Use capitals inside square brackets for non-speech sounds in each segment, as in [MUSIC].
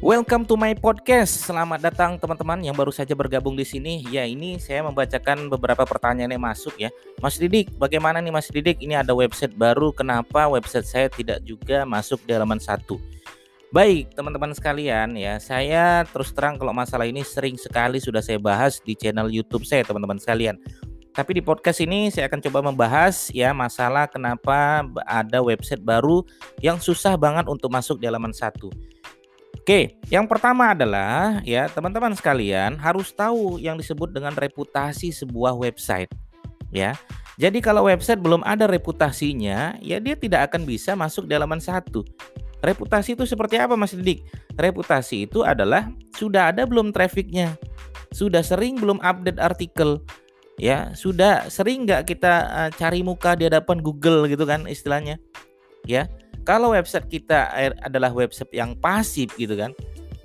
Welcome to my podcast. Selamat datang teman-teman yang baru saja bergabung di sini. Ya, ini saya membacakan beberapa pertanyaan yang masuk ya. Mas Didik, bagaimana nih Mas Didik? Ini ada website baru. Kenapa website saya tidak juga masuk di halaman satu? Baik, teman-teman sekalian ya. Saya terus terang kalau masalah ini sering sekali sudah saya bahas di channel YouTube saya, teman-teman sekalian. Tapi di podcast ini saya akan coba membahas ya masalah kenapa ada website baru yang susah banget untuk masuk di halaman satu. Oke, yang pertama adalah ya teman-teman sekalian harus tahu yang disebut dengan reputasi sebuah website. Ya, jadi kalau website belum ada reputasinya, ya dia tidak akan bisa masuk di halaman satu. Reputasi itu seperti apa Mas Didik? Reputasi itu adalah sudah ada belum trafficnya, sudah sering belum update artikel, ya sudah sering nggak kita uh, cari muka di hadapan Google gitu kan istilahnya, ya kalau website kita adalah website yang pasif gitu kan,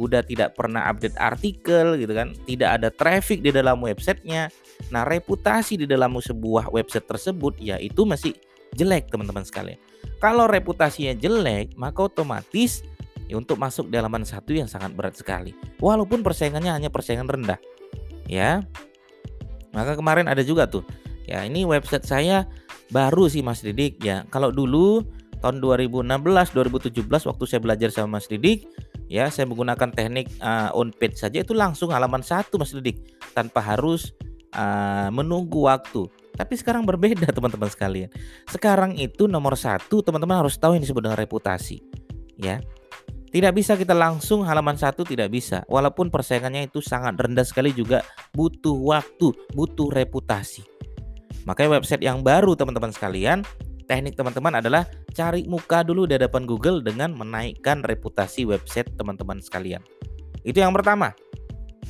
udah tidak pernah update artikel gitu kan, tidak ada traffic di dalam websitenya. Nah, reputasi di dalam sebuah website tersebut ya itu masih jelek teman-teman sekalian. Kalau reputasinya jelek, maka otomatis ya untuk masuk di halaman satu yang sangat berat sekali. Walaupun persaingannya hanya persaingan rendah. Ya. Maka kemarin ada juga tuh. Ya, ini website saya baru sih Mas Didik ya. Kalau dulu tahun 2016 2017 waktu saya belajar sama Mas Didik ya saya menggunakan teknik uh, on page saja itu langsung halaman satu Mas Didik tanpa harus uh, menunggu waktu. Tapi sekarang berbeda [LAUGHS] teman-teman sekalian. Sekarang itu nomor satu teman-teman harus tahu yang disebut dengan reputasi ya. Tidak bisa kita langsung halaman satu tidak bisa. Walaupun persaingannya itu sangat rendah sekali juga butuh waktu butuh reputasi. Makanya website yang baru teman-teman sekalian teknik teman-teman adalah cari muka dulu di hadapan Google dengan menaikkan reputasi website teman-teman sekalian. Itu yang pertama.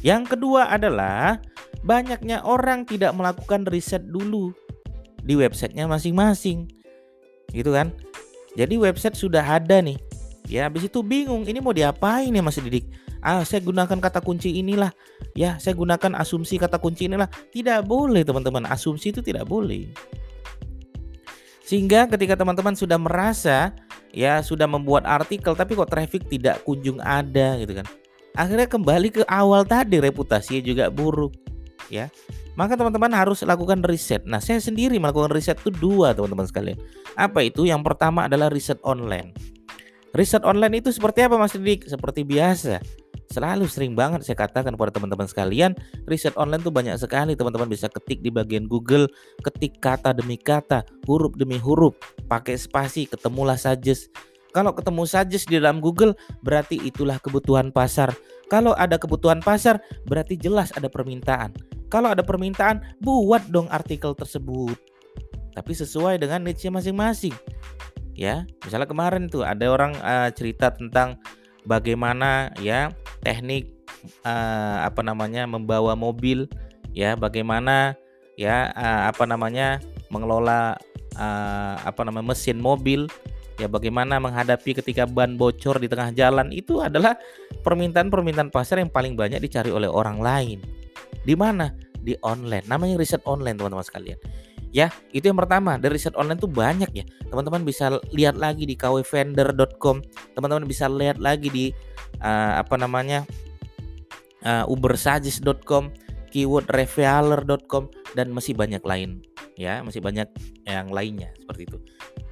Yang kedua adalah banyaknya orang tidak melakukan riset dulu di websitenya masing-masing. Gitu kan? Jadi website sudah ada nih. Ya, habis itu bingung ini mau diapain ya Mas Didik? Ah, saya gunakan kata kunci inilah. Ya, saya gunakan asumsi kata kunci inilah. Tidak boleh, teman-teman. Asumsi itu tidak boleh. Sehingga ketika teman-teman sudah merasa ya sudah membuat artikel tapi kok traffic tidak kunjung ada gitu kan. Akhirnya kembali ke awal tadi reputasinya juga buruk ya. Maka teman-teman harus lakukan riset. Nah, saya sendiri melakukan riset itu dua teman-teman sekalian. Apa itu? Yang pertama adalah riset online. Riset online itu seperti apa Mas Didik? Seperti biasa Selalu sering banget saya katakan kepada teman-teman sekalian, riset online tuh banyak sekali teman-teman bisa ketik di bagian Google, ketik kata demi kata, huruf demi huruf, pakai spasi, ketemulah suggest. Kalau ketemu suggest di dalam Google, berarti itulah kebutuhan pasar. Kalau ada kebutuhan pasar, berarti jelas ada permintaan. Kalau ada permintaan, buat dong artikel tersebut. Tapi sesuai dengan niche masing-masing. Ya, misalnya kemarin tuh ada orang uh, cerita tentang bagaimana ya teknik uh, apa namanya membawa mobil ya bagaimana ya uh, apa namanya mengelola uh, apa namanya mesin mobil ya bagaimana menghadapi ketika ban bocor di tengah jalan itu adalah permintaan-permintaan pasar yang paling banyak dicari oleh orang lain. Di mana? Di online. Namanya riset online teman-teman sekalian. Ya, itu yang pertama. Dari riset online tuh banyak ya. Teman-teman bisa lihat lagi di kwvendor.com. Teman-teman bisa lihat lagi di uh, apa namanya? Uh, ubersuggest.com, keywordrevealer.com dan masih banyak lain ya, masih banyak yang lainnya seperti itu.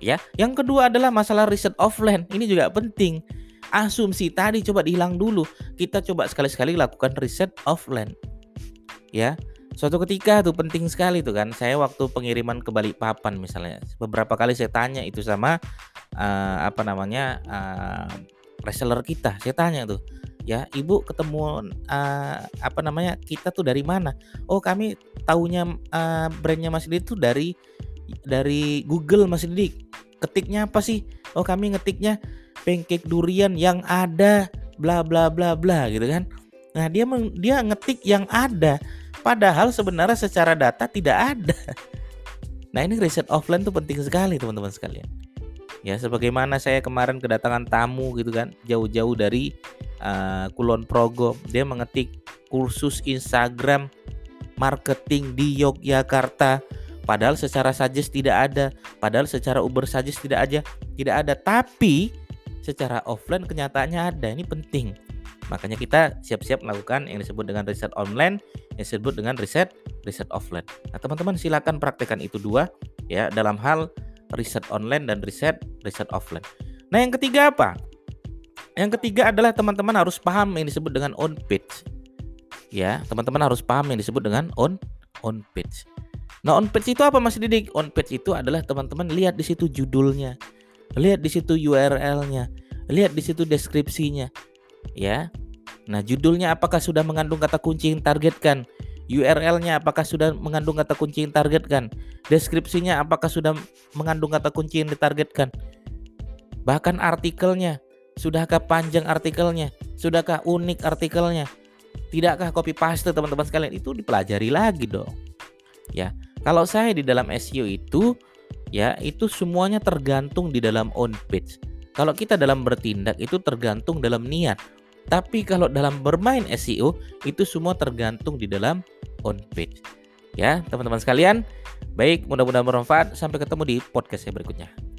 Ya, yang kedua adalah masalah riset offline. Ini juga penting. Asumsi tadi coba dihilang dulu. Kita coba sekali-sekali lakukan riset offline. Ya, Suatu ketika tuh penting sekali tuh kan, saya waktu pengiriman ke Balikpapan misalnya, beberapa kali saya tanya itu sama uh, apa namanya uh, reseller kita, saya tanya tuh, ya ibu ketemu uh, apa namanya kita tuh dari mana? Oh kami tahunya uh, brandnya Mas Didik tuh dari dari Google Mas Didik. Ketiknya apa sih? Oh kami ngetiknya pancake durian yang ada bla bla bla bla gitu kan. Nah dia dia ngetik yang ada Padahal sebenarnya secara data tidak ada. Nah ini riset offline tuh penting sekali teman-teman sekalian. Ya sebagaimana saya kemarin kedatangan tamu gitu kan jauh-jauh dari uh, Kulon Progo, dia mengetik kursus Instagram marketing di Yogyakarta. Padahal secara suggest tidak ada, padahal secara Uber suggest tidak aja, tidak ada. Tapi secara offline kenyataannya ada. Ini penting. Makanya kita siap-siap melakukan yang disebut dengan riset online, yang disebut dengan riset riset offline. Nah, teman-teman silakan praktekkan itu dua ya dalam hal riset online dan riset riset offline. Nah, yang ketiga apa? Yang ketiga adalah teman-teman harus paham yang disebut dengan on page. Ya, teman-teman harus paham yang disebut dengan on on page. Nah, on page itu apa Mas Didik? On page itu adalah teman-teman lihat di situ judulnya. Lihat di situ URL-nya. Lihat di situ deskripsinya. Ya. Nah, judulnya apakah sudah mengandung kata kunci yang targetkan? URL-nya apakah sudah mengandung kata kunci yang targetkan? Deskripsinya apakah sudah mengandung kata kunci yang ditargetkan? Bahkan artikelnya, sudahkah panjang artikelnya? Sudahkah unik artikelnya? Tidakkah copy paste teman-teman sekalian? Itu dipelajari lagi dong. Ya, kalau saya di dalam SEO itu ya itu semuanya tergantung di dalam on page. Kalau kita dalam bertindak itu tergantung dalam niat. Tapi kalau dalam bermain SEO itu semua tergantung di dalam on page. Ya, teman-teman sekalian. Baik, mudah-mudahan bermanfaat. Sampai ketemu di podcast saya berikutnya.